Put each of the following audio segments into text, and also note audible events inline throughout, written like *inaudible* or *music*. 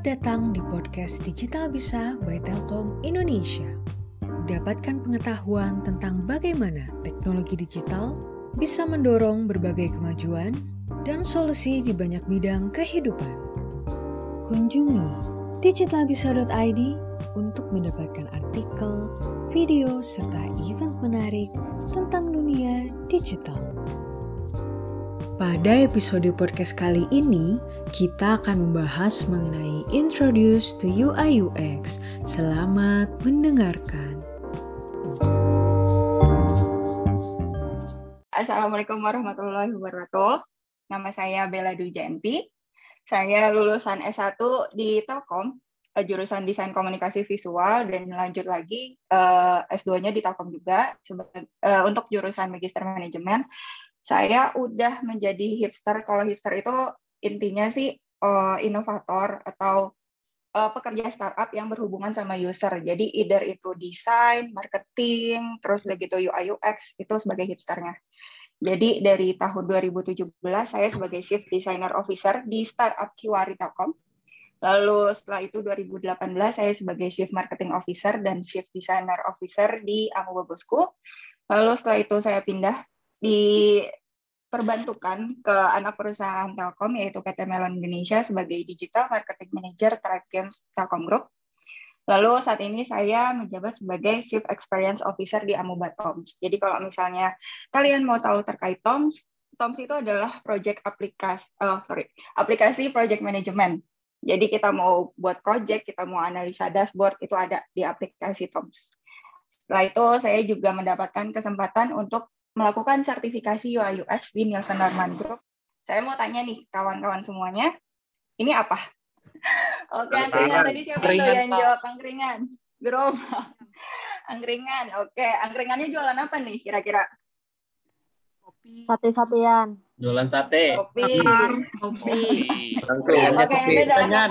Selamat datang di podcast Digital Bisa by Telkom Indonesia. Dapatkan pengetahuan tentang bagaimana teknologi digital bisa mendorong berbagai kemajuan dan solusi di banyak bidang kehidupan. Kunjungi digitalbisa.id untuk mendapatkan artikel, video, serta event menarik tentang dunia digital. Pada episode podcast kali ini, kita akan membahas mengenai Introduce to UI UX. Selamat mendengarkan. Assalamualaikum warahmatullahi wabarakatuh. Nama saya Bella Dujanti. Saya lulusan S1 di Telkom, eh, jurusan Desain Komunikasi Visual, dan lanjut lagi eh, S2-nya di Telkom juga, uh, untuk jurusan Magister Manajemen saya udah menjadi hipster. Kalau hipster itu intinya sih uh, inovator atau uh, pekerja startup yang berhubungan sama user. Jadi either itu desain, marketing, terus udah gitu UI UX itu sebagai hipsternya. Jadi dari tahun 2017 saya sebagai Chief Designer Officer di startup Kiwari Telkom. Lalu setelah itu 2018 saya sebagai Chief Marketing Officer dan Chief Designer Officer di Amuba Bosku. Lalu setelah itu saya pindah diperbantukan ke anak perusahaan Telkom yaitu PT Melon Indonesia sebagai Digital Marketing Manager Tribe Games Telkom Group. Lalu saat ini saya menjabat sebagai Chief Experience Officer di Amuba Toms. Jadi kalau misalnya kalian mau tahu terkait Toms, Toms itu adalah project aplikasi, oh, sorry, aplikasi project management. Jadi kita mau buat project, kita mau analisa dashboard, itu ada di aplikasi Toms. Setelah itu saya juga mendapatkan kesempatan untuk melakukan sertifikasi UI UX di Nielsen Norman Group. Saya mau tanya nih kawan-kawan semuanya, ini apa? *laughs* Oke, angkringan tadi siapa tuh yang jawab angkringan? Gerobak. *laughs* Angkringan, oke. Angkringannya jualan apa nih kira-kira? Kopi. Sate-satean. Jualan sate. Kopi. Kopi. Oke, gorengan.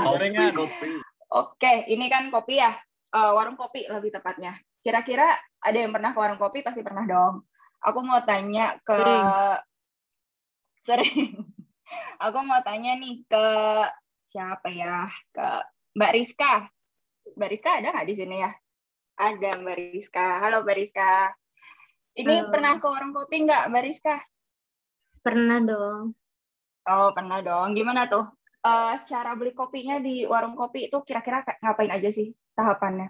Oke, ini kan kopi ya. Uh, warung kopi lebih tepatnya. Kira-kira ada yang pernah ke warung kopi pasti pernah dong. Aku mau tanya ke sering. sering. *laughs* Aku mau tanya nih ke siapa ya? Ke Mbak Rizka. Mbak Rizka ada nggak di sini ya? Ada Mbak Rizka. Halo Mbak Rizka. Ini Halo. pernah ke warung kopi nggak Mbak Rizka? Pernah dong. Oh pernah dong. Gimana tuh? Uh, cara beli kopinya di warung kopi itu kira-kira ngapain aja sih tahapannya?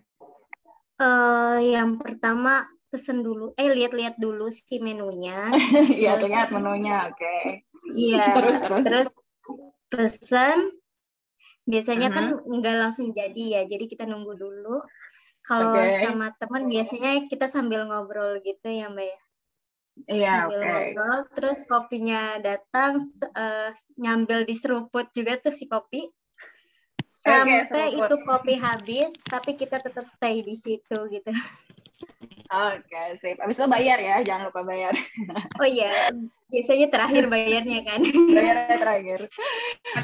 Uh, yang pertama pesen dulu eh lihat-lihat dulu si menunya *laughs* iya lihat menunya oke okay. iya *laughs* terus terus terus pesan biasanya uh -huh. kan nggak langsung jadi ya jadi kita nunggu dulu kalau okay. sama teman biasanya kita sambil ngobrol gitu ya mbak ya Iya, sambil okay. ngobrol terus kopinya datang uh, nyambil di seruput juga tuh si kopi sampai okay, itu kopi habis tapi kita tetap stay di situ gitu *laughs* Oke, okay, sip. Abis itu bayar ya, jangan lupa bayar. Oh iya, biasanya terakhir bayarnya kan. Bayarnya terakhir.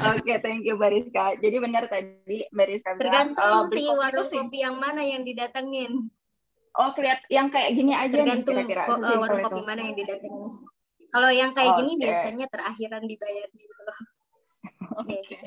Oke, okay, thank you Bariska. Jadi benar tadi Bariska bilang. Tergantung sih warung kopi, kopi yang mana yang didatengin. Oh, kelihat yang kayak gini aja Tergantung nih kira-kira. Uh, warung kopi mana yang didatengin. Kalau yang kayak okay. gini biasanya terakhiran dibayarnya gitu loh. Oke. Okay.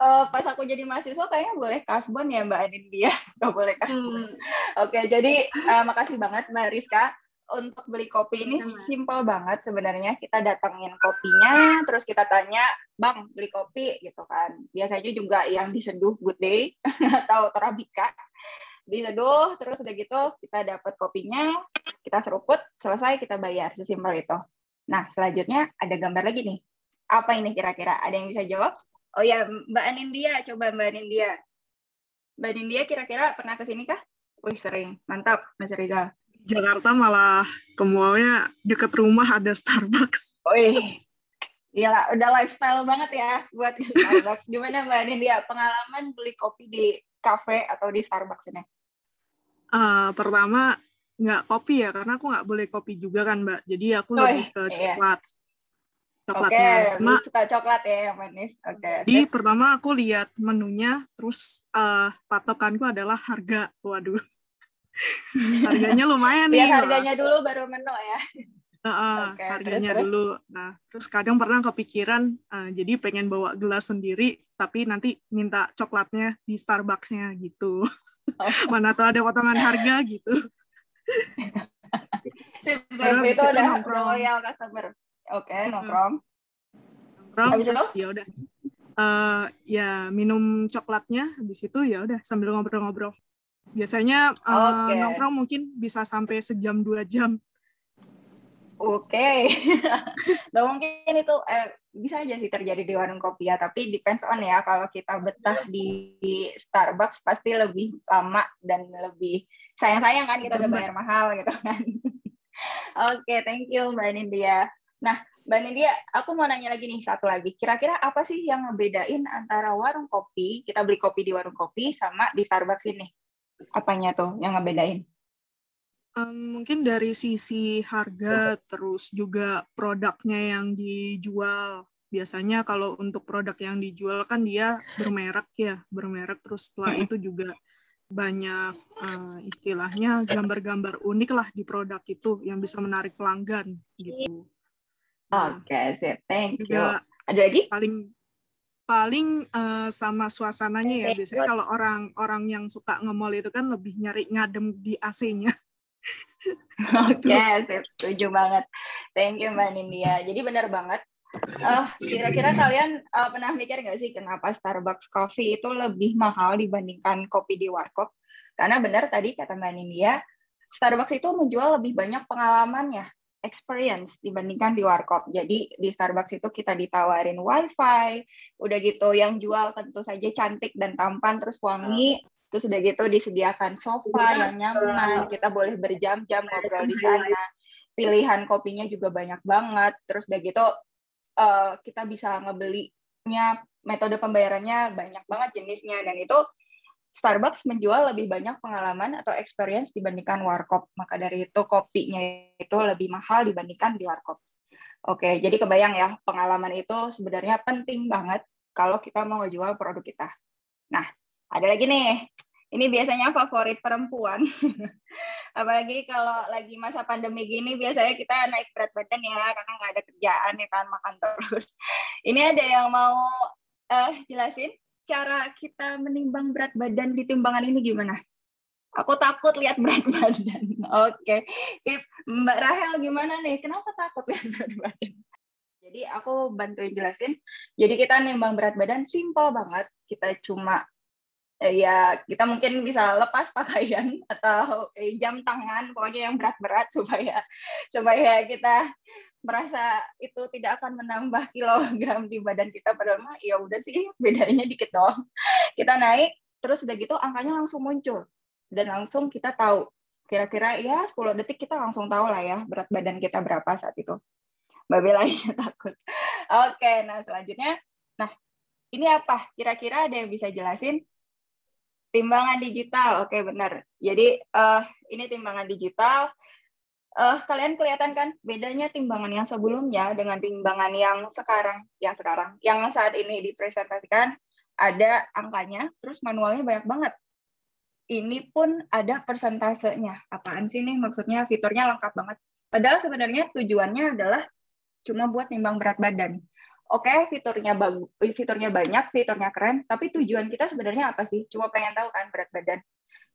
Uh, pas aku jadi mahasiswa kayaknya boleh kasbon ya Mbak Anindya, *laughs* nggak boleh kasbon. Hmm. Oke, okay, jadi uh, makasih banget Mbak Rizka untuk beli kopi ini simple banget sebenarnya. Kita datangin kopinya, terus kita tanya, Bang, beli kopi gitu kan. Biasanya juga yang diseduh Good Day *laughs* atau Torabika. Diseduh, terus udah gitu kita dapat kopinya, kita seruput, selesai kita bayar. Sesimpel itu. Nah, selanjutnya ada gambar lagi nih. Apa ini kira-kira? Ada yang bisa jawab? Oh ya, Mbak Anindya, coba Mbak Anindya. Mbak Anindya kira-kira pernah ke sini kah? Wih, sering. Mantap, Mas Rizal. Jakarta malah ke mallnya deket rumah ada Starbucks. Wih, Gila, udah lifestyle banget ya buat Starbucks. *laughs* Gimana Mbak Anindya, pengalaman beli kopi di cafe atau di Starbucks ini? Uh, pertama, nggak kopi ya, karena aku nggak boleh kopi juga kan Mbak. Jadi aku oh, lebih ke iya. Coklat coklatnya. Oke, okay, suka coklat ya yang manis. Oke. Okay, Jadi okay. pertama aku lihat menunya, terus uh, patokanku adalah harga. Waduh. *laughs* harganya lumayan nih. Lihat harganya dulu baru menu ya. uh, okay, harganya terus, dulu. Nah, terus kadang pernah kepikiran, uh, jadi pengen bawa gelas sendiri, tapi nanti minta coklatnya di Starbucks-nya gitu. Oh. *laughs* Mana tuh ada potongan harga gitu. *laughs* sip, sip, itu udah loyal customer. Oke, okay, nongkrong. Nongkrong, terus ya udah. Uh, ya minum coklatnya, habis itu ya udah sambil ngobrol-ngobrol. Biasanya uh, okay. nongkrong mungkin bisa sampai sejam dua jam Oke, *laughs* okay. mungkin itu eh, bisa aja sih terjadi di warung kopi ya, tapi depends on ya. Kalau kita betah di Starbucks pasti lebih lama dan lebih sayang-sayang kan kita udah bayar mahal gitu kan. *laughs* Oke, okay, thank you Mbak Nindya. Nah, Mbak Nindya, aku mau nanya lagi nih satu lagi. Kira-kira apa sih yang ngebedain antara warung kopi, kita beli kopi di warung kopi sama di Starbucks ini? Apanya tuh yang ngebedain? Um, mungkin dari sisi harga, terus juga produknya yang dijual. Biasanya kalau untuk produk yang dijual kan dia bermerek ya, bermerek. Terus setelah itu juga banyak uh, istilahnya gambar-gambar unik lah di produk itu yang bisa menarik pelanggan gitu. Oke, okay, sip. Thank you. Ada lagi? Paling paling uh, sama suasananya ya. Biasanya kalau orang-orang yang suka nge-mall itu kan lebih nyari ngadem di AC-nya. *laughs* Oke, okay, setuju banget. Thank you Mbak Nindya. Jadi benar banget. Uh, kira-kira kalian uh, pernah mikir nggak sih kenapa Starbucks Coffee itu lebih mahal dibandingkan kopi di warkop? Karena benar tadi kata Mbak Nindya, Starbucks itu menjual lebih banyak pengalamannya, experience dibandingkan di warkop. Jadi di Starbucks itu kita ditawarin wifi, udah gitu yang jual tentu saja cantik dan tampan terus wangi, Terus udah gitu disediakan sofa yang nyaman, kita boleh berjam-jam ngobrol di sana. Pilihan kopinya juga banyak banget. Terus udah gitu uh, kita bisa ngebelinya metode pembayarannya banyak banget jenisnya dan itu Starbucks menjual lebih banyak pengalaman atau experience dibandingkan warkop. Maka dari itu kopinya itu lebih mahal dibandingkan di warkop. Oke, jadi kebayang ya, pengalaman itu sebenarnya penting banget kalau kita mau ngejual produk kita. Nah, ada lagi nih, ini biasanya favorit perempuan. *laughs* Apalagi kalau lagi masa pandemi gini, biasanya kita naik berat badan ya, karena nggak ada kerjaan ya kan, makan terus. *laughs* Ini ada yang mau uh, jelasin cara kita menimbang berat badan di timbangan ini gimana? Aku takut lihat berat *laughs* badan. Oke, okay. Mbak Rahel gimana nih? Kenapa takut lihat *laughs* berat badan? Jadi aku bantuin jelasin. Jadi kita nimbang berat badan simple banget. Kita cuma ya kita mungkin bisa lepas pakaian *laughs* atau eh, jam tangan pokoknya yang berat-berat *laughs* supaya supaya kita merasa itu tidak akan menambah kilogram di badan kita. Padahal mah ya udah sih bedanya dikit doang. *laughs* Kita naik terus udah gitu angkanya langsung muncul. Dan langsung kita tahu. Kira-kira ya 10 detik kita langsung tahu lah ya berat badan kita berapa saat itu. Mbak Bella takut. Oke nah selanjutnya. Nah ini apa? Kira-kira ada yang bisa jelasin Timbangan digital, oke okay, benar. Jadi uh, ini timbangan digital. Uh, kalian kelihatan kan bedanya timbangan yang sebelumnya dengan timbangan yang sekarang, yang sekarang, yang saat ini dipresentasikan ada angkanya, terus manualnya banyak banget. Ini pun ada persentasenya. Apaan sih nih maksudnya fiturnya lengkap banget. Padahal sebenarnya tujuannya adalah cuma buat timbang berat badan oke okay, fiturnya bagus, fiturnya banyak, fiturnya keren, tapi tujuan kita sebenarnya apa sih? Cuma pengen tahu kan berat badan.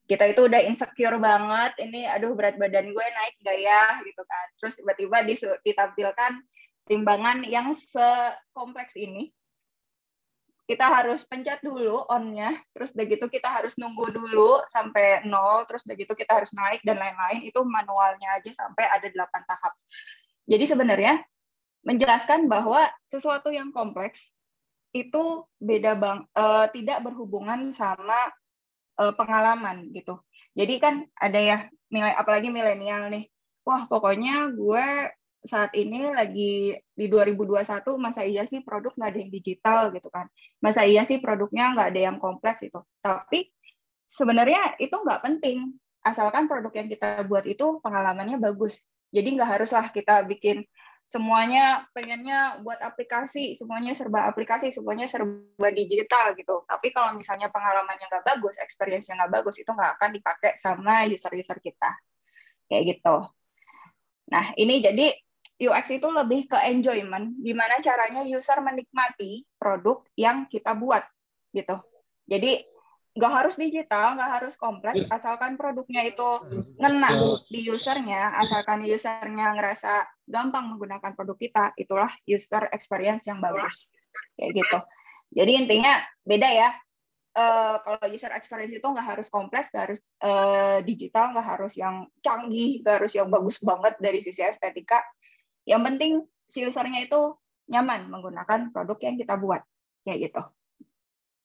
Kita itu udah insecure banget, ini aduh berat badan gue naik gak ya gitu kan. Terus tiba-tiba ditampilkan timbangan yang sekompleks ini. Kita harus pencet dulu on-nya, terus udah gitu kita harus nunggu dulu sampai nol, terus udah gitu kita harus naik dan lain-lain. Itu manualnya aja sampai ada 8 tahap. Jadi sebenarnya menjelaskan bahwa sesuatu yang kompleks itu beda bang uh, tidak berhubungan sama uh, pengalaman gitu. Jadi kan ada ya nilai apalagi milenial nih. Wah, pokoknya gue saat ini lagi di 2021 masa iya sih produk nggak ada yang digital gitu kan. Masa iya sih produknya nggak ada yang kompleks itu. Tapi sebenarnya itu nggak penting asalkan produk yang kita buat itu pengalamannya bagus. Jadi nggak haruslah kita bikin semuanya pengennya buat aplikasi, semuanya serba aplikasi, semuanya serba digital gitu. Tapi kalau misalnya pengalamannya nggak bagus, experience-nya nggak bagus, itu nggak akan dipakai sama user-user kita. Kayak gitu. Nah, ini jadi UX itu lebih ke enjoyment, gimana caranya user menikmati produk yang kita buat gitu. Jadi nggak harus digital, nggak harus kompleks, asalkan produknya itu ngena di usernya, asalkan usernya ngerasa gampang menggunakan produk kita, itulah user experience yang bagus, kayak gitu. Jadi intinya beda ya. Uh, kalau user experience itu nggak harus kompleks, nggak harus uh, digital, nggak harus yang canggih, nggak harus yang bagus banget dari sisi estetika. Yang penting si usernya itu nyaman menggunakan produk yang kita buat, kayak gitu.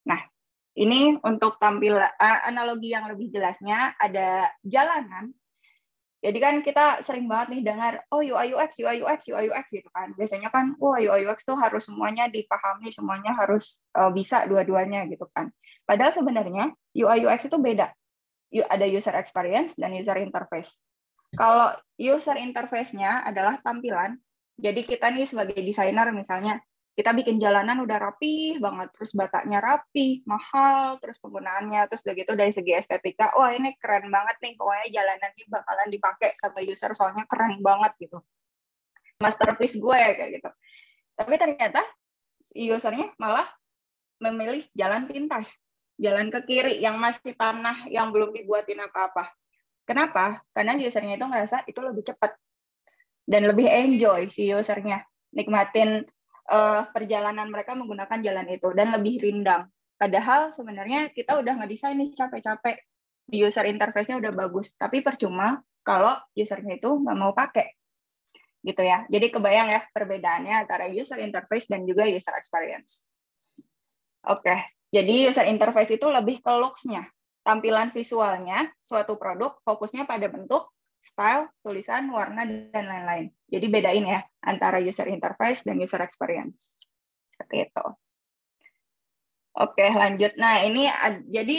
Nah, ini untuk tampil analogi yang lebih jelasnya ada jalanan. Jadi kan kita sering banget nih dengar oh UI UX UI UX UI UX gitu kan. Biasanya kan wah UI UX tuh harus semuanya dipahami, semuanya harus uh, bisa dua-duanya gitu kan. Padahal sebenarnya UI UX itu beda. Ada user experience dan user interface. Kalau user interface-nya adalah tampilan, jadi kita nih sebagai desainer misalnya kita bikin jalanan udah rapi banget, terus batanya rapi, mahal, terus penggunaannya, terus udah gitu dari segi estetika, wah ini keren banget nih, pokoknya jalanan ini bakalan dipakai sama user soalnya keren banget gitu. Masterpiece gue ya kayak gitu. Tapi ternyata usernya malah memilih jalan pintas, jalan ke kiri yang masih tanah yang belum dibuatin apa-apa. Kenapa? Karena usernya itu ngerasa itu lebih cepat dan lebih enjoy si usernya nikmatin uh, perjalanan mereka menggunakan jalan itu dan lebih rindang. Padahal sebenarnya kita udah ngedesain nih capek-capek di user interface-nya udah bagus, tapi percuma kalau usernya itu nggak mau pakai gitu ya. Jadi kebayang ya perbedaannya antara user interface dan juga user experience. Oke, jadi user interface itu lebih ke looks-nya, tampilan visualnya suatu produk fokusnya pada bentuk, style, tulisan, warna, dan lain-lain. Jadi bedain ya antara user interface dan user experience. Seperti itu. Oke, lanjut. Nah, ini jadi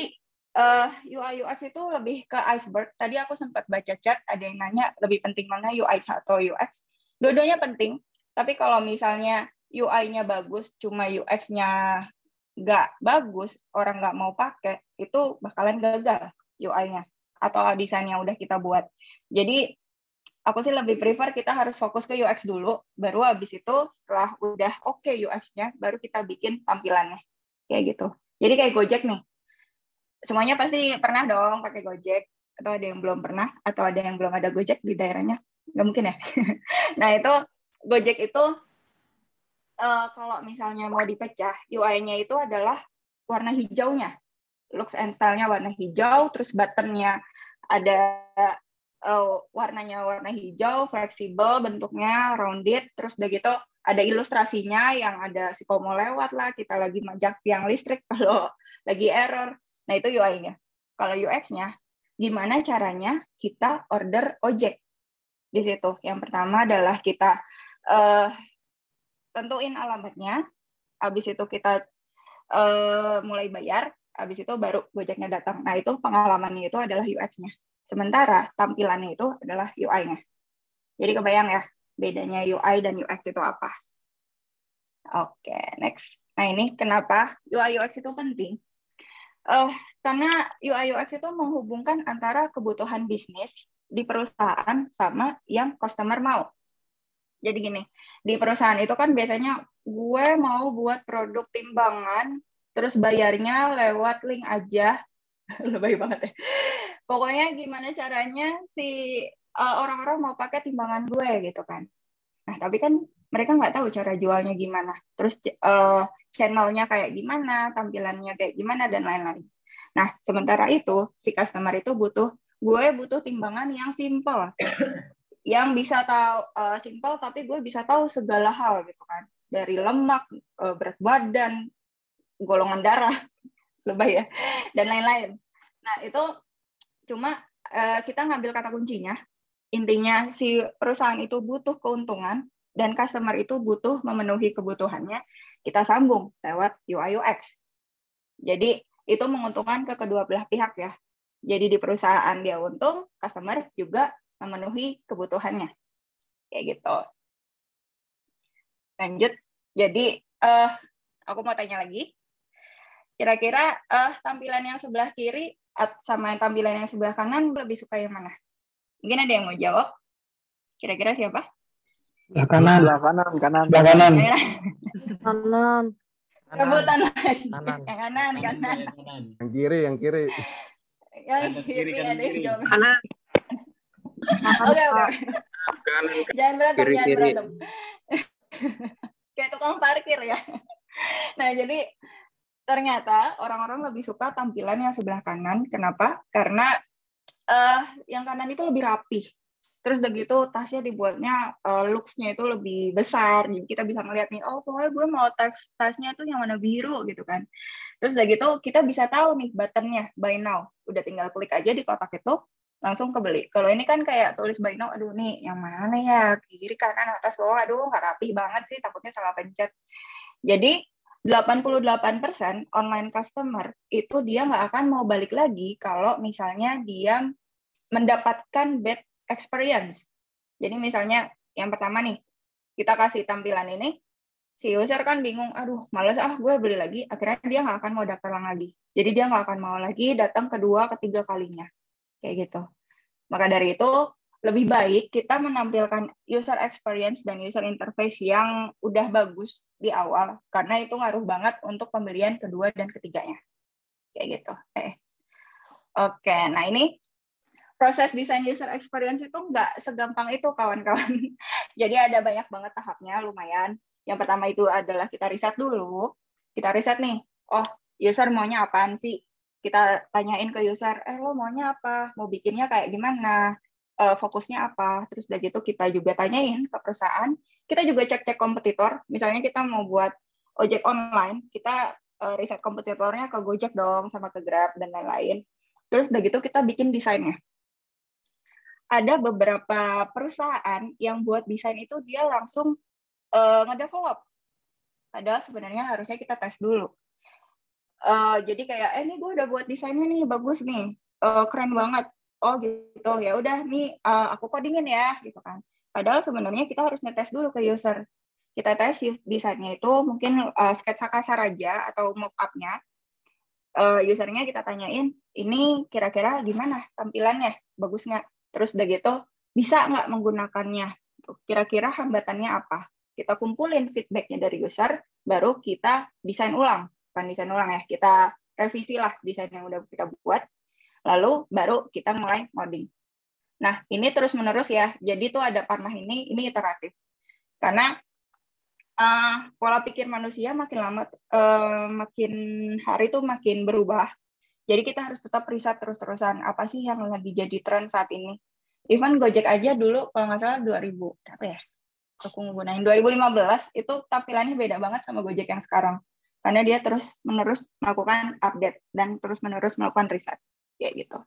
uh, eh, UI UX itu lebih ke iceberg. Tadi aku sempat baca chat, ada yang nanya lebih penting mana UI atau UX. Dua-duanya penting, tapi kalau misalnya UI-nya bagus, cuma UX-nya nggak bagus, orang nggak mau pakai, itu bakalan gagal UI-nya atau desain yang udah kita buat. Jadi aku sih lebih prefer kita harus fokus ke UX dulu, baru habis itu setelah udah oke okay UX-nya, baru kita bikin tampilannya. Kayak gitu. Jadi kayak Gojek nih. Semuanya pasti pernah dong pakai Gojek, atau ada yang belum pernah, atau ada yang belum ada Gojek di daerahnya. Nggak mungkin ya. *laughs* nah itu Gojek itu uh, kalau misalnya mau dipecah, UI-nya itu adalah warna hijaunya. Looks and style-nya warna hijau, terus button-nya ada uh, warnanya warna hijau, fleksibel, bentuknya rounded, terus udah gitu ada ilustrasinya yang ada si komo lewat lah, kita lagi majak tiang listrik *laughs* kalau lagi error. Nah itu UI-nya. Kalau UX-nya, gimana caranya kita order ojek di situ. Yang pertama adalah kita uh, tentuin alamatnya, habis itu kita uh, mulai bayar, habis itu baru Gojeknya datang. Nah, itu pengalamannya itu adalah UX-nya. Sementara tampilannya itu adalah UI-nya. Jadi kebayang ya, bedanya UI dan UX itu apa. Oke, next. Nah, ini kenapa UI UX itu penting? Uh, karena UI UX itu menghubungkan antara kebutuhan bisnis di perusahaan sama yang customer mau. Jadi gini, di perusahaan itu kan biasanya gue mau buat produk timbangan terus bayarnya lewat link aja. *laughs* Lebay banget ya. Pokoknya gimana caranya si uh, orang-orang mau pakai timbangan gue gitu kan. Nah tapi kan mereka nggak tahu cara jualnya gimana. Terus uh, channelnya kayak gimana tampilannya kayak gimana dan lain-lain. Nah sementara itu si customer itu butuh gue butuh timbangan yang simple. Yang bisa tahu uh, simple tapi gue bisa tahu segala hal gitu kan. Dari lemak uh, berat badan golongan darah *laughs* lebay ya dan lain-lain. Nah itu cuma uh, kita ngambil kata kuncinya. Intinya si perusahaan itu butuh keuntungan dan customer itu butuh memenuhi kebutuhannya kita sambung lewat UI UX jadi itu menguntungkan ke kedua belah pihak ya. Jadi di perusahaan dia untung customer juga memenuhi kebutuhannya. Kayak gitu. Lanjut. Jadi uh, aku mau tanya lagi Kira-kira uh, tampilan yang sebelah kiri sama yang tampilan yang sebelah kanan lebih suka yang mana? Mungkin ada yang mau jawab? Kira-kira siapa? Sebelah kanan. Sebelah kanan, kanan. Sebelah kanan. Kanan. Rebutan lagi. Kanan. Yang kanan, kanan. kanan. Yang kiri, yang kiri. Yang Kanan, kiri kanan, ada yang kiri. jawab. Kanan. Oke, oke. Kanan. Jangan berantem, Kiri, jangan kiri. berantem. Kayak tukang parkir ya. Nah, jadi ternyata orang-orang lebih suka tampilan yang sebelah kanan. Kenapa? Karena eh yang kanan itu lebih rapih. Terus udah gitu tasnya dibuatnya eh, looks-nya itu lebih besar. Jadi kita bisa ngeliat nih, oh pokoknya gue mau tas tasnya tuh yang warna biru gitu kan. Terus udah gitu kita bisa tahu nih buttonnya buy now. Udah tinggal klik aja di kotak itu langsung kebeli. Kalau ini kan kayak tulis buy now, aduh nih yang mana ya kiri kanan atas bawah, aduh nggak rapih banget sih, takutnya salah pencet. Jadi 88% online customer itu dia nggak akan mau balik lagi kalau misalnya dia mendapatkan bad experience. Jadi misalnya yang pertama nih, kita kasih tampilan ini, si user kan bingung, aduh males ah gue beli lagi, akhirnya dia nggak akan mau daftar lagi. Jadi dia nggak akan mau lagi datang kedua, ketiga kalinya. Kayak gitu. Maka dari itu, lebih baik kita menampilkan user experience dan user interface yang udah bagus di awal, karena itu ngaruh banget untuk pembelian kedua dan ketiganya. Kayak gitu. Eh. Oke, nah ini proses desain user experience itu nggak segampang itu kawan-kawan. *laughs* Jadi ada banyak banget tahapnya, lumayan. Yang pertama itu adalah kita riset dulu. Kita riset nih, oh user maunya apaan sih? Kita tanyain ke user, eh lo maunya apa? Mau bikinnya kayak gimana? Eh, fokusnya apa? Terus udah gitu kita juga tanyain ke perusahaan. Kita juga cek-cek kompetitor. Misalnya kita mau buat ojek online, kita eh, riset kompetitornya ke Gojek dong, sama ke Grab dan lain-lain. Terus udah gitu kita bikin desainnya ada beberapa perusahaan yang buat desain itu dia langsung uh, ngedevelop. Padahal sebenarnya harusnya kita tes dulu. Uh, jadi kayak, eh ini gue udah buat desainnya nih, bagus nih, uh, keren banget. Oh gitu, ya udah nih uh, aku codingin ya, gitu kan. Padahal sebenarnya kita harus ngetes dulu ke user. Kita tes desainnya itu mungkin uh, sketsa kasar aja atau mock-up-nya. Uh, usernya kita tanyain, ini kira-kira gimana tampilannya, bagus nggak? Terus udah gitu, bisa nggak menggunakannya? Kira-kira hambatannya apa? Kita kumpulin feedbacknya dari user, baru kita desain ulang. Bukan desain ulang ya, kita revisi lah desain yang udah kita buat. Lalu baru kita mulai modding. Nah, ini terus-menerus ya. Jadi tuh ada panah ini, ini iteratif. Karena uh, pola pikir manusia makin lama, uh, makin hari tuh makin berubah. Jadi kita harus tetap riset terus-terusan. Apa sih yang lagi jadi tren saat ini? Even Gojek aja dulu, kalau nggak salah 2000, apa ya? Aku nggunain 2015, itu tampilannya beda banget sama Gojek yang sekarang. Karena dia terus-menerus melakukan update dan terus-menerus melakukan riset. Kayak gitu.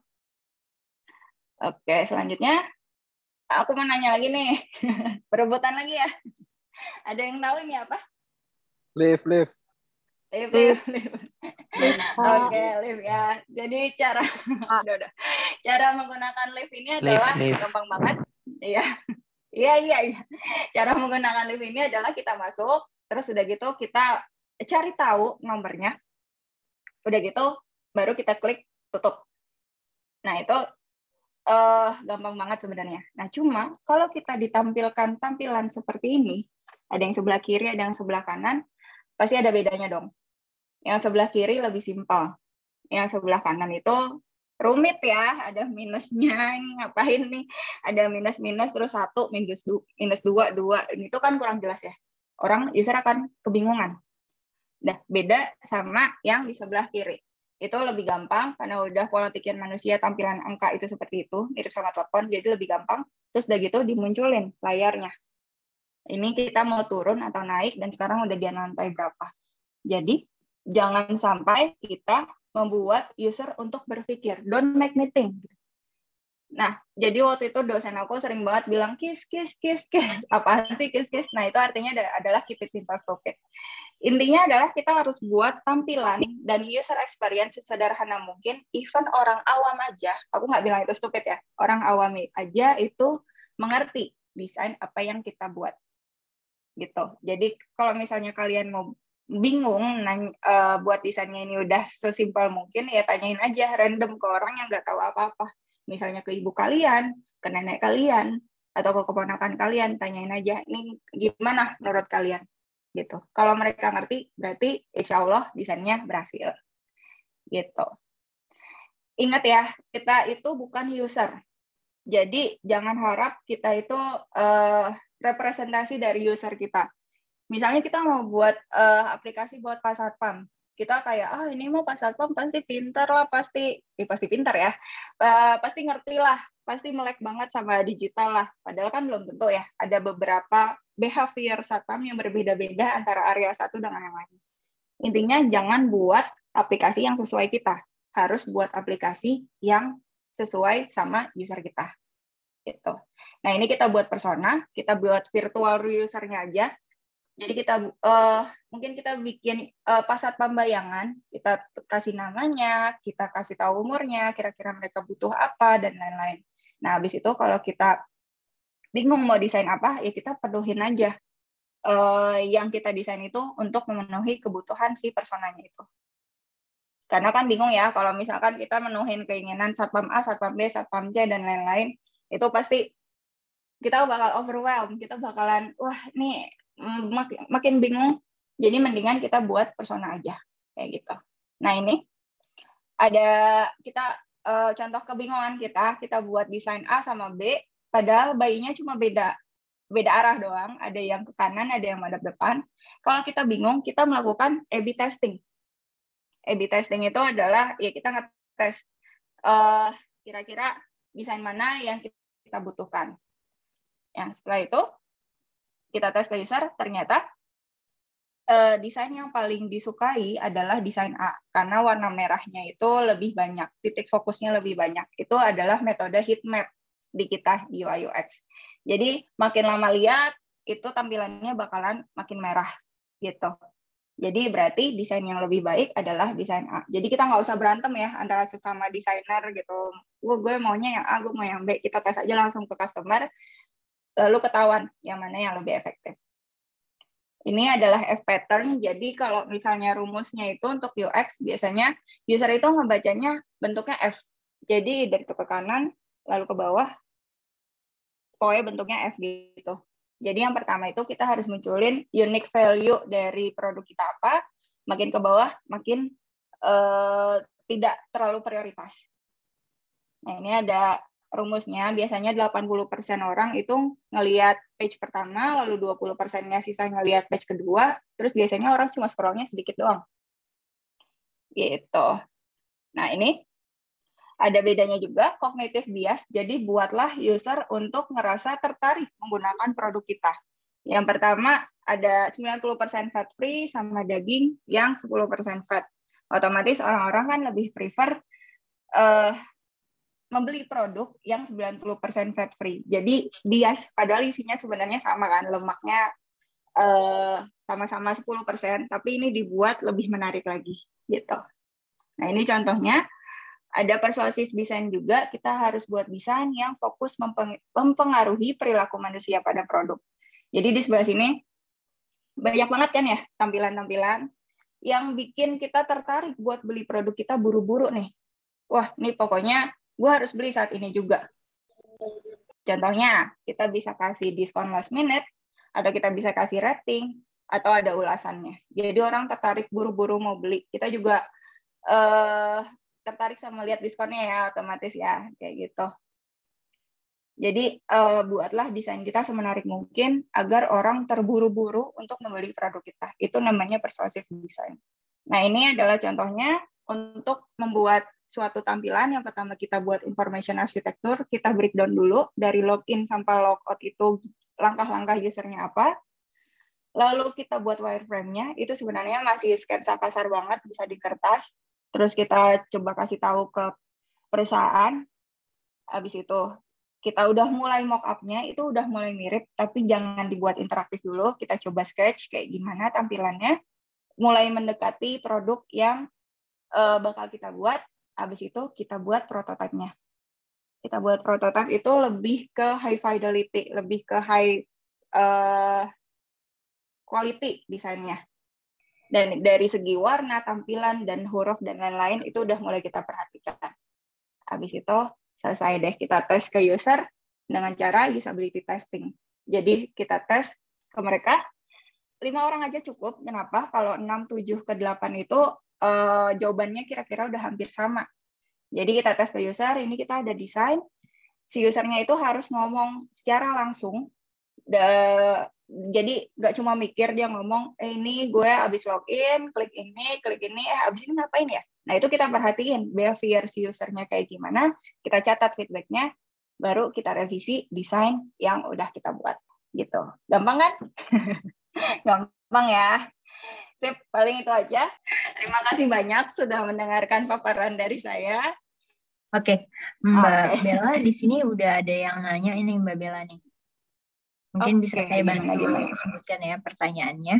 Oke, selanjutnya. Aku mau nanya lagi nih. *laughs* Perebutan lagi ya. Ada yang tahu ini apa? Live, live. Live, live, live. Oke, live ya. Jadi cara *laughs* udah udah. Cara menggunakan live ini adalah live. gampang banget. Iya. *laughs* Iya, iya, iya. Cara menggunakan live ini adalah kita masuk, terus udah gitu kita cari tahu nomornya. Udah gitu baru kita klik tutup. Nah, itu eh gampang banget sebenarnya. Nah, cuma kalau kita ditampilkan tampilan seperti ini, ada yang sebelah kiri, ada yang sebelah kanan, pasti ada bedanya dong. Yang sebelah kiri lebih simpel. Yang sebelah kanan itu rumit ya, ada minusnya. Ini ngapain nih? Ada minus-minus terus satu minus du minus dua dua. Ini tuh kan kurang jelas ya. Orang user akan kebingungan. Nah, beda sama yang di sebelah kiri. Itu lebih gampang karena udah pola pikir manusia tampilan angka itu seperti itu, mirip sama telepon, jadi lebih gampang. Terus udah gitu dimunculin layarnya. Ini kita mau turun atau naik dan sekarang udah di lantai berapa. Jadi jangan sampai kita membuat user untuk berpikir. Don't make me think. Nah, jadi waktu itu dosen aku sering banget bilang kiss, kiss, kiss, *laughs* kiss. Apaan sih kiss, kiss? Nah, itu artinya adalah keep it simple, stupid. Intinya adalah kita harus buat tampilan dan user experience sesederhana mungkin. Even orang awam aja, aku nggak bilang itu stupid ya, orang awam aja itu mengerti desain apa yang kita buat. Gitu. Jadi kalau misalnya kalian mau bingung nanya, uh, buat desainnya ini udah sesimpel mungkin ya tanyain aja random ke orang yang nggak tahu apa-apa misalnya ke ibu kalian ke nenek kalian atau ke keponakan kalian, tanyain aja, ini gimana menurut kalian? Gitu. Kalau mereka ngerti, berarti insya Allah desainnya berhasil. Gitu. Ingat ya, kita itu bukan user. Jadi jangan harap kita itu uh, representasi dari user kita. Misalnya kita mau buat uh, aplikasi buat Pak Satpam, kita kayak ah ini mau pas satpam pasti pintar lah pasti eh, pasti pintar ya uh, pasti ngerti lah pasti melek banget sama digital lah. Padahal kan belum tentu ya ada beberapa behavior satpam yang berbeda-beda antara area satu dengan yang lain. Intinya jangan buat aplikasi yang sesuai kita harus buat aplikasi yang sesuai sama user kita. Gitu. Nah ini kita buat persona kita buat virtual usernya aja jadi kita uh, mungkin kita bikin uh, pasat pembayangan, kita kasih namanya, kita kasih tahu umurnya, kira-kira mereka butuh apa dan lain-lain. Nah, habis itu kalau kita bingung mau desain apa, ya kita penuhin aja uh, yang kita desain itu untuk memenuhi kebutuhan si personanya itu. Karena kan bingung ya kalau misalkan kita menuhin keinginan satpam A, satpam B, satpam C dan lain-lain, itu pasti kita bakal overwhelm, kita bakalan wah nih Mm, makin, makin bingung. Jadi mendingan kita buat persona aja kayak gitu. Nah ini ada kita uh, contoh kebingungan kita, kita buat desain A sama B, padahal bayinya cuma beda beda arah doang, ada yang ke kanan, ada yang madep depan. Kalau kita bingung, kita melakukan A/B testing. A/B testing itu adalah ya kita ngetes uh, kira-kira desain mana yang kita butuhkan. Ya, setelah itu kita tes ke user, ternyata uh, desain yang paling disukai adalah desain A karena warna merahnya itu lebih banyak, titik fokusnya lebih banyak. Itu adalah metode heat map di kita UI UX. Jadi makin lama lihat itu tampilannya bakalan makin merah gitu. Jadi berarti desain yang lebih baik adalah desain A. Jadi kita nggak usah berantem ya antara sesama desainer gitu. Gue gue maunya yang A, gue mau yang B. Kita tes aja langsung ke customer lalu ketahuan yang mana yang lebih efektif. Ini adalah F pattern, jadi kalau misalnya rumusnya itu untuk UX, biasanya user itu ngebacanya bentuknya F. Jadi dari ke kanan, lalu ke bawah, pokoknya bentuknya F gitu. Jadi yang pertama itu kita harus munculin unique value dari produk kita apa, makin ke bawah makin uh, tidak terlalu prioritas. Nah ini ada rumusnya biasanya 80% orang itu ngelihat page pertama, lalu 20 persennya sisa ngelihat page kedua, terus biasanya orang cuma scrollnya sedikit doang. Gitu. Nah, ini ada bedanya juga cognitive bias, jadi buatlah user untuk ngerasa tertarik menggunakan produk kita. Yang pertama ada 90% fat free sama daging yang 10% fat. Otomatis orang-orang kan lebih prefer uh, membeli produk yang 90% fat free. Jadi bias padahal isinya sebenarnya sama kan, lemaknya eh, sama-sama uh, 10%, tapi ini dibuat lebih menarik lagi gitu. Nah, ini contohnya ada persuasif desain juga, kita harus buat desain yang fokus mempengaruhi perilaku manusia pada produk. Jadi di sebelah sini banyak banget kan ya tampilan-tampilan yang bikin kita tertarik buat beli produk kita buru-buru nih. Wah, ini pokoknya gue harus beli saat ini juga. Contohnya, kita bisa kasih diskon last minute, atau kita bisa kasih rating, atau ada ulasannya. Jadi orang tertarik buru-buru mau beli. Kita juga uh, tertarik sama lihat diskonnya ya, otomatis ya, kayak gitu. Jadi uh, buatlah desain kita semenarik mungkin agar orang terburu-buru untuk membeli produk kita. Itu namanya persuasive design. Nah ini adalah contohnya untuk membuat suatu tampilan, yang pertama kita buat information architecture, kita breakdown dulu dari login sampai logout itu langkah-langkah usernya apa. Lalu kita buat wireframe-nya, itu sebenarnya masih sketsa kasar banget, bisa di kertas. Terus kita coba kasih tahu ke perusahaan. Habis itu kita udah mulai mock-up-nya, itu udah mulai mirip, tapi jangan dibuat interaktif dulu. Kita coba sketch kayak gimana tampilannya. Mulai mendekati produk yang uh, bakal kita buat. Habis itu kita buat prototipenya. Kita buat prototipe itu lebih ke high fidelity, lebih ke high uh, quality desainnya. Dan dari segi warna, tampilan, dan huruf, dan lain-lain, itu udah mulai kita perhatikan. Habis itu selesai deh kita tes ke user, dengan cara usability testing. Jadi kita tes ke mereka lima orang aja cukup. Kenapa? Kalau 6, 7 ke 8 itu uh, jawabannya kira-kira udah hampir sama. Jadi kita tes ke user, ini kita ada desain. Si usernya itu harus ngomong secara langsung. The, jadi nggak cuma mikir dia ngomong, eh ini gue abis login, klik ini, klik ini, eh abis ini ngapain ya? Nah itu kita perhatiin behavior si usernya kayak gimana, kita catat feedbacknya, baru kita revisi desain yang udah kita buat gitu. Gampang kan? *laughs* Gampang ya. Sip, paling itu aja. Terima kasih banyak sudah mendengarkan paparan dari saya. Oke, Mbak okay. Bella di sini udah ada yang nanya ini Mbak Bella nih. Mungkin okay, bisa saya bantu gimana, sebutkan ya pertanyaannya.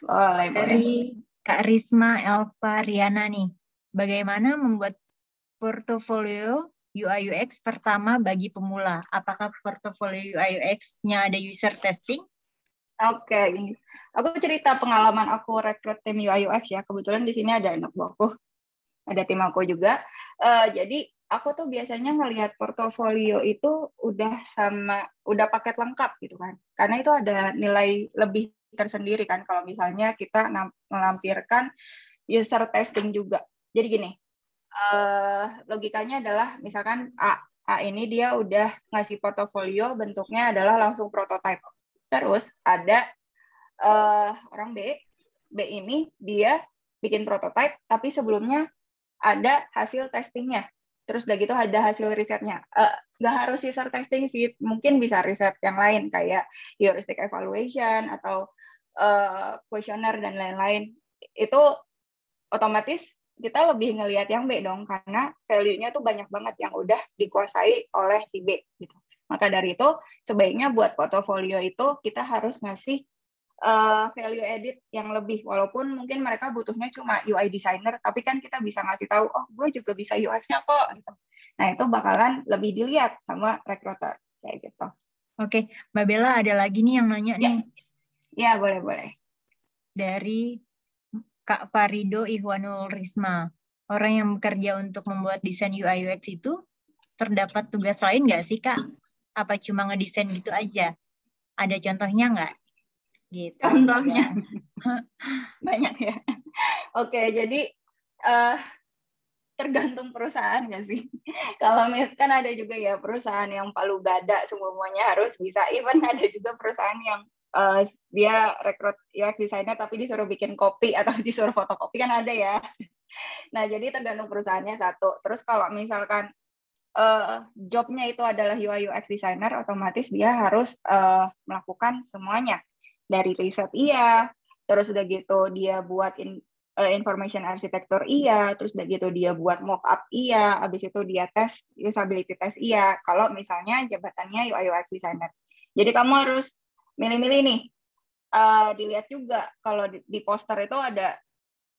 Boleh, Dari boleh. Kak Risma Elva Riana nih. Bagaimana membuat portofolio UI UX pertama bagi pemula? Apakah portofolio UI UX-nya ada user testing? Oke, okay. Aku cerita pengalaman aku rekrut tim UI UX ya. Kebetulan di sini ada anak buahku, ada tim aku juga. Uh, jadi aku tuh biasanya ngelihat portofolio itu udah sama udah paket lengkap gitu kan. Karena itu ada nilai lebih tersendiri kan kalau misalnya kita melampirkan user testing juga. Jadi gini, uh, logikanya adalah misalkan A, A ini dia udah ngasih portofolio bentuknya adalah langsung prototype. Terus ada uh, orang B, B ini dia bikin prototype, tapi sebelumnya ada hasil testingnya. Terus udah gitu ada hasil risetnya. Uh, nggak harus user testing sih, mungkin bisa riset yang lain kayak heuristic evaluation atau uh, questionnaire dan lain-lain. Itu otomatis kita lebih ngelihat yang B dong karena value-nya tuh banyak banget yang udah dikuasai oleh si B gitu. Maka dari itu sebaiknya buat portofolio itu kita harus ngasih uh, value edit yang lebih. Walaupun mungkin mereka butuhnya cuma UI designer tapi kan kita bisa ngasih tahu oh gue juga bisa UX-nya kok gitu. Nah itu bakalan lebih dilihat sama recruiter kayak gitu. Oke mbak Bella ada lagi nih yang nanya nih. Ya boleh boleh. Dari Kak Farido Ihwanul Risma. Orang yang bekerja untuk membuat desain UI UX itu terdapat tugas lain nggak sih kak? Apa cuma ngedesain gitu aja? Ada contohnya nggak? gitu. Contohnya. *laughs* Banyak ya. Oke jadi uh, tergantung perusahaan nggak sih? *laughs* Kalau kan ada juga ya perusahaan yang palu gada semuanya harus bisa. Even ada juga perusahaan yang uh, dia rekrut UX designer tapi disuruh bikin kopi atau *laughs* disuruh fotokopi kan ada ya. Nah jadi tergantung perusahaannya satu. Terus kalau misalkan uh, jobnya itu adalah UI UX designer otomatis dia harus uh, melakukan semuanya dari riset iya, terus udah gitu dia buat in, uh, information architecture iya, terus udah gitu dia buat mockup iya, habis itu dia tes usability test iya. Kalau misalnya jabatannya UI UX designer. Jadi kamu harus milih-milih nih. Uh, dilihat juga kalau di, di poster itu ada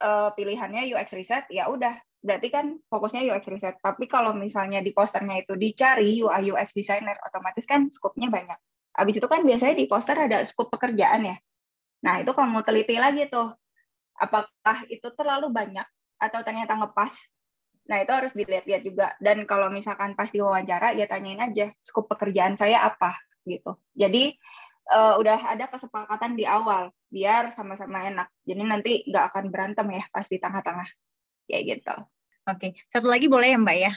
uh, pilihannya UX research, ya udah berarti kan fokusnya UX research. Tapi kalau misalnya di posternya itu dicari UI UX designer, otomatis kan skopnya banyak. Habis itu kan biasanya di poster ada skop pekerjaan ya. Nah, itu kamu teliti lagi tuh. Apakah itu terlalu banyak atau ternyata ngepas? Nah, itu harus dilihat-lihat juga. Dan kalau misalkan pas diwawancara, ya tanyain aja, skop pekerjaan saya apa? gitu. Jadi, uh, udah ada kesepakatan di awal, biar sama-sama enak. Jadi nanti nggak akan berantem ya pas di tengah-tengah. Kayak gitu. Oke, satu lagi boleh ya Mbak ya?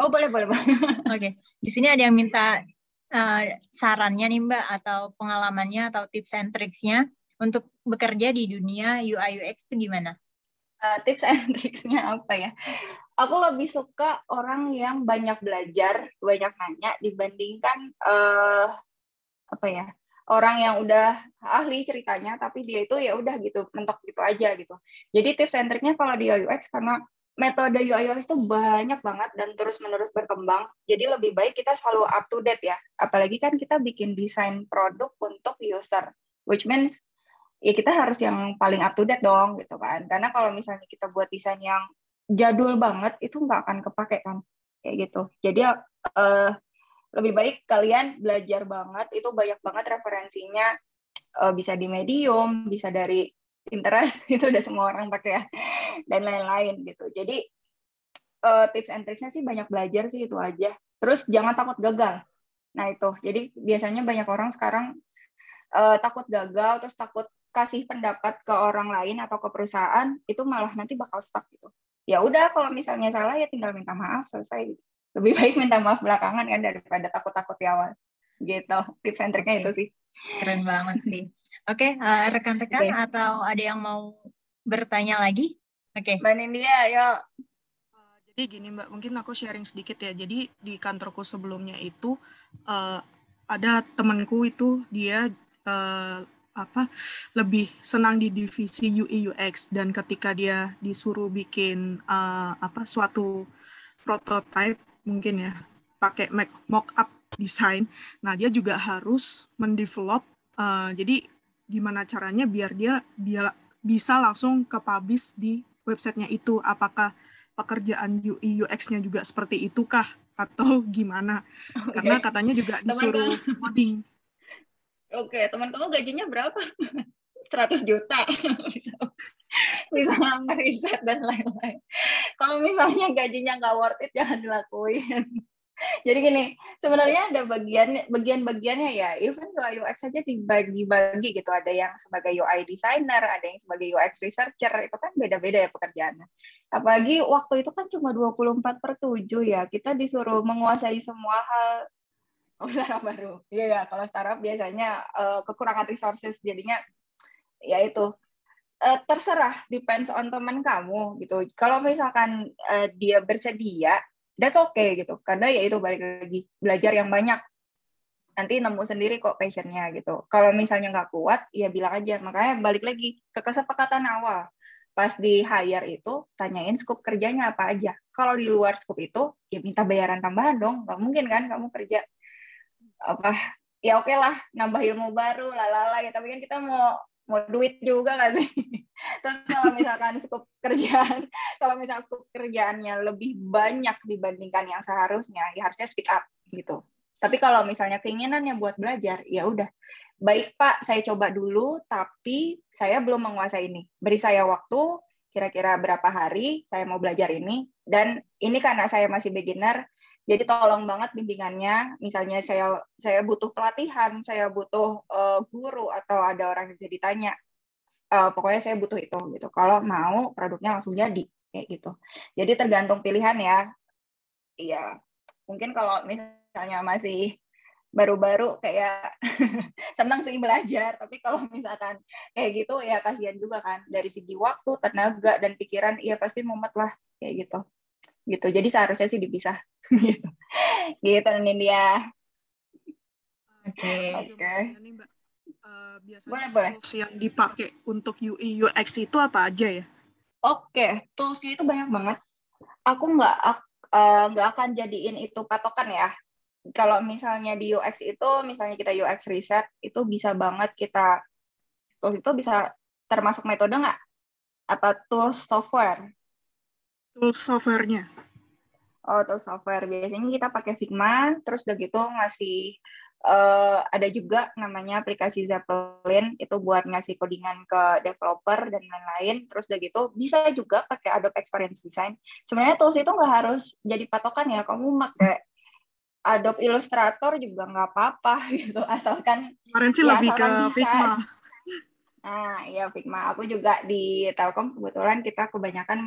oh boleh, boleh. *laughs* Oke, di sini ada yang minta uh, sarannya nih Mbak atau pengalamannya atau tips and tricksnya untuk bekerja di dunia UI UX itu gimana? Uh, tips and *laughs* tricksnya apa ya? Aku lebih suka orang yang banyak belajar, banyak nanya dibandingkan uh, apa ya orang yang udah ahli ceritanya tapi dia itu ya udah gitu mentok gitu aja gitu. Jadi tips and triknya kalau di UX karena metode UI UX itu banyak banget dan terus-menerus berkembang. Jadi lebih baik kita selalu up to date ya. Apalagi kan kita bikin desain produk untuk user, which means ya kita harus yang paling up to date dong gitu kan. Karena kalau misalnya kita buat desain yang jadul banget itu nggak akan kepake kan kayak gitu. Jadi uh, lebih baik kalian belajar banget itu banyak banget referensinya uh, bisa di Medium, bisa dari Pinterest *laughs* itu udah semua orang pakai ya dan lain-lain gitu jadi uh, tips and tricksnya sih banyak belajar sih itu aja terus jangan takut gagal Nah itu, jadi biasanya banyak orang sekarang uh, takut gagal, terus takut kasih pendapat ke orang lain atau ke perusahaan, itu malah nanti bakal stuck gitu. Ya udah, kalau misalnya salah ya tinggal minta maaf selesai. Gitu. Lebih baik minta maaf belakangan kan daripada takut-takut di awal. Gitu, tips and triknya itu sih. Keren banget sih. Oke, okay, uh, rekan-rekan okay. atau ada yang mau bertanya lagi? Oke. Okay. Mbak Nindya, yuk. Jadi gini Mbak, mungkin aku sharing sedikit ya. Jadi di kantorku sebelumnya itu uh, ada temanku itu dia uh, apa lebih senang di divisi UI UX dan ketika dia disuruh bikin uh, apa suatu prototype mungkin ya pakai mock up design. Nah, dia juga harus mendevelop uh, jadi gimana caranya biar dia biar bisa langsung ke publish di websitenya itu apakah pekerjaan UI UX-nya juga seperti itu kah atau *laughs* gimana? Okay. Karena katanya juga disuruh coding. Oke, okay, teman kamu gajinya berapa? *laughs* 100 juta. *laughs* bisa *laughs* riset dan lain-lain. Kalau misalnya gajinya nggak worth it, jangan dilakuin. *laughs* Jadi gini, sebenarnya ada bagian bagian-bagiannya ya. Even UI UX saja dibagi-bagi gitu. Ada yang sebagai UI designer, ada yang sebagai UX researcher. Itu kan beda-beda ya pekerjaannya. Apalagi waktu itu kan cuma 24 per 7 ya. Kita disuruh menguasai semua hal Oh, startup baru. Iya ya, kalau startup biasanya uh, kekurangan resources jadinya ya itu uh, terserah depends on teman kamu gitu. Kalau misalkan uh, dia bersedia that's okay gitu. Karena ya itu balik lagi belajar yang banyak. Nanti nemu sendiri kok passionnya gitu. Kalau misalnya nggak kuat ya bilang aja. Makanya balik lagi ke kesepakatan awal. Pas di hire itu tanyain scope kerjanya apa aja. Kalau di luar scope itu ya minta bayaran tambahan dong. Nggak mungkin kan kamu kerja apa ya oke okay lah nambah ilmu baru lalala ya. Tapi kan kita mau mau duit juga nggak sih? *laughs* Terus kalau misalkan skup kerjaan, *laughs* kalau misalkan skup kerjaannya lebih banyak dibandingkan yang seharusnya, ya harusnya speed up gitu. Tapi kalau misalnya keinginannya buat belajar, ya udah. Baik Pak, saya coba dulu, tapi saya belum menguasai ini. Beri saya waktu, kira-kira berapa hari saya mau belajar ini. Dan ini karena saya masih beginner, jadi tolong banget bimbingannya. Misalnya saya saya butuh pelatihan, saya butuh uh, guru atau ada orang yang jadi tanya. Uh, pokoknya saya butuh itu gitu. Kalau mau produknya langsung jadi kayak gitu. Jadi tergantung pilihan ya. Iya. Mungkin kalau misalnya masih baru-baru kayak *laughs* senang sih belajar tapi kalau misalkan kayak gitu ya kasihan juga kan dari segi waktu tenaga dan pikiran iya pasti mumet lah kayak gitu gitu jadi seharusnya sih dipisah gitu *laughs* gitu Nindya oke oke Uh, biasanya boleh, boleh. tools yang dipakai untuk UI UX itu apa aja ya? Oke, okay. tools itu banyak banget. Aku nggak uh, nggak akan jadiin itu patokan ya. Kalau misalnya di UX itu, misalnya kita UX riset, itu bisa banget kita tools itu bisa termasuk metode nggak? Apa tools software? Tools softwarenya? Oh, tools software. Biasanya kita pakai Figma, terus udah gitu ngasih uh, ada juga namanya aplikasi Zeppelin itu buat ngasih codingan ke developer dan lain-lain. Terus udah gitu bisa juga pakai Adobe Experience Design. Sebenarnya tools itu nggak harus jadi patokan ya. Kamu pakai Adobe Illustrator juga nggak apa-apa *laughs* gitu, asalkan kemarin sih ya, lebih ke bisa. Figma. Nah, ya Figma. Aku juga di Telkom kebetulan kita kebanyakan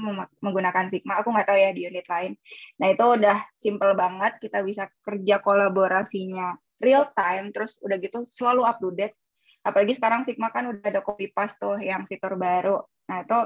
menggunakan Figma. Aku nggak tahu ya di unit lain. Nah, itu udah simple banget. Kita bisa kerja kolaborasinya real time, terus udah gitu selalu up to date. Apalagi sekarang Figma kan udah ada copy paste tuh yang fitur baru. Nah, itu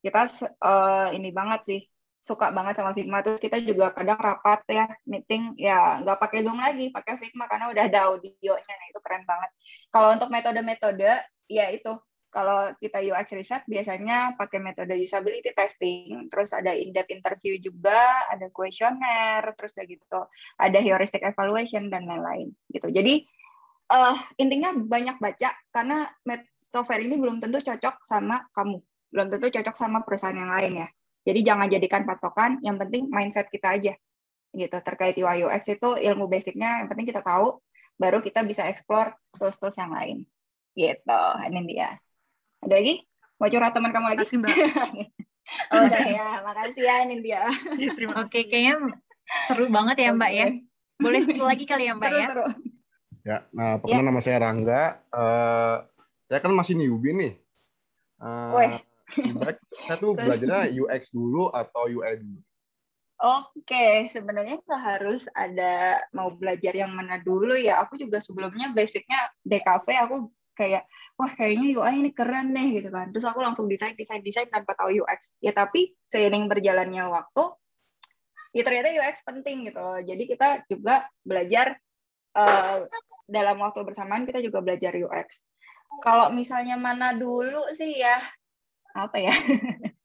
kita uh, ini banget sih suka banget sama Figma. Terus kita juga kadang rapat ya, meeting ya nggak pakai Zoom lagi, pakai Figma karena udah ada audionya. Nah, itu keren banget. Kalau untuk metode-metode ya itu kalau kita UX research biasanya pakai metode usability testing, terus ada in-depth interview juga, ada questionnaire, terus kayak gitu, ada heuristic evaluation dan lain-lain gitu. Jadi uh, intinya banyak baca karena software ini belum tentu cocok sama kamu, belum tentu cocok sama perusahaan yang lain ya. Jadi jangan jadikan patokan, yang penting mindset kita aja gitu terkait UI UX itu ilmu basicnya yang penting kita tahu, baru kita bisa explore terus-terus yang lain. Gitu, ini dia. Ada lagi? Mau curhat teman kamu lagi? Makasih, Mbak. *laughs* oh, udah ya. Makasih ya, Nindya. Ya, terima kasih. Oke, kayaknya seru banget ya, Mbak okay. ya. Boleh satu lagi kali ya Mbak Seru, ya? seru. Ya, nah perkenalkan nama saya Rangga. Eh, saya kan masih newbie nih. Eh, Weh. saya tuh belajarnya UX dulu atau UI dulu. Oke, sebenarnya nggak harus ada mau belajar yang mana dulu ya. Aku juga sebelumnya basicnya DKV, aku kayak wah kayaknya UI ini keren deh gitu kan. Terus aku langsung desain, desain, desain tanpa tahu UX. Ya tapi seiring berjalannya waktu, ya ternyata UX penting gitu. Jadi kita juga belajar eh, dalam waktu bersamaan kita juga belajar UX. Kalau misalnya mana dulu sih ya apa ya? *laughs*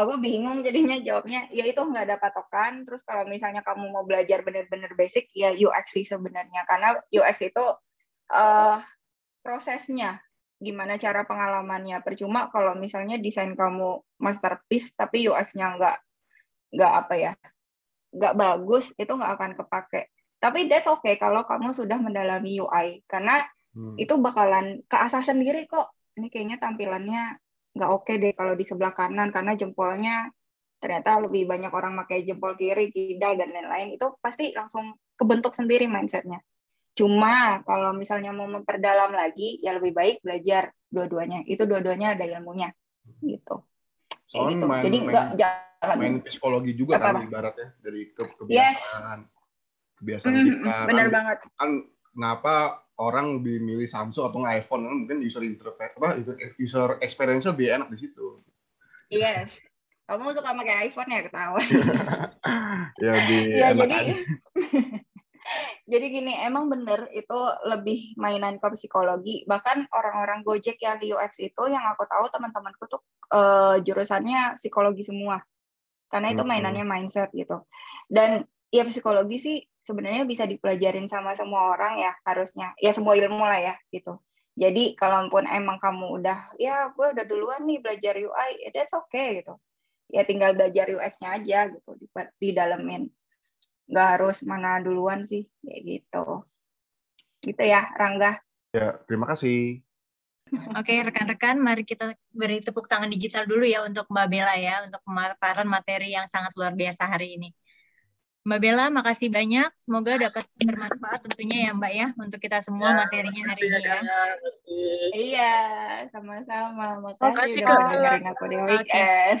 aku bingung jadinya jawabnya ya itu nggak ada patokan terus kalau misalnya kamu mau belajar benar-benar basic ya UX sih sebenarnya karena UX itu eh, prosesnya. Gimana cara pengalamannya? Percuma kalau misalnya desain kamu masterpiece tapi UX-nya nggak nggak apa ya nggak bagus itu nggak akan kepake. Tapi that's okay kalau kamu sudah mendalami UI karena Hmm. itu bakalan keasah sendiri kok. Ini kayaknya tampilannya nggak oke deh kalau di sebelah kanan karena jempolnya ternyata lebih banyak orang pakai jempol kiri kidal dan lain-lain. Itu pasti langsung kebentuk sendiri mindsetnya cuma kalau misalnya mau memperdalam lagi ya lebih baik belajar dua-duanya itu dua-duanya ada ilmunya gitu Soalnya gitu. main, jadi main, nggak jangan main psikologi juga Apa, kan ibaratnya dari ke Yes. kebiasaan. Kebiasaan Mm, kita. mm, kan- bener banget kan kenapa orang lebih milih Samsung atau iPhone kan mungkin user interface apa user experience lebih enak di situ. yes kamu suka pakai iPhone ya ketahuan *laughs* ya di ya jadi. *laughs* jadi gini emang bener itu lebih mainan ke psikologi. Bahkan orang-orang Gojek yang di UX itu yang aku tahu teman-temanku tuh eh, jurusannya psikologi semua. Karena itu mainannya mindset gitu. Dan ya psikologi sih sebenarnya bisa dipelajarin sama semua orang ya harusnya. Ya semua ilmu lah ya gitu. Jadi kalaupun emang kamu udah ya gue udah duluan nih belajar UI ya that's okay gitu. Ya tinggal belajar UX-nya aja gitu di, di nggak harus mana duluan sih kayak gitu gitu ya Rangga Ya, terima kasih. Oke, rekan-rekan, mari kita beri tepuk tangan digital dulu ya untuk Mbak Bella ya, untuk pemaparan materi yang sangat luar biasa hari ini. Mbak Bella, makasih banyak. Semoga dapat bermanfaat tentunya ya Mbak ya, untuk kita semua materinya hari ini ya. iya sama-sama makasih, Makasih, udah Kak. dengerin aku di Oke. weekend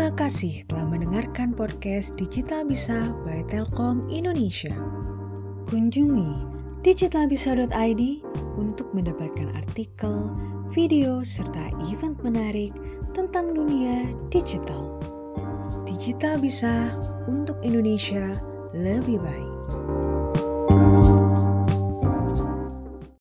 Terima kasih telah mendengarkan podcast Digital Bisa by Telkom Indonesia. Kunjungi digitalbisa.id untuk mendapatkan artikel, video, serta event menarik tentang dunia digital. Digital Bisa untuk Indonesia lebih baik.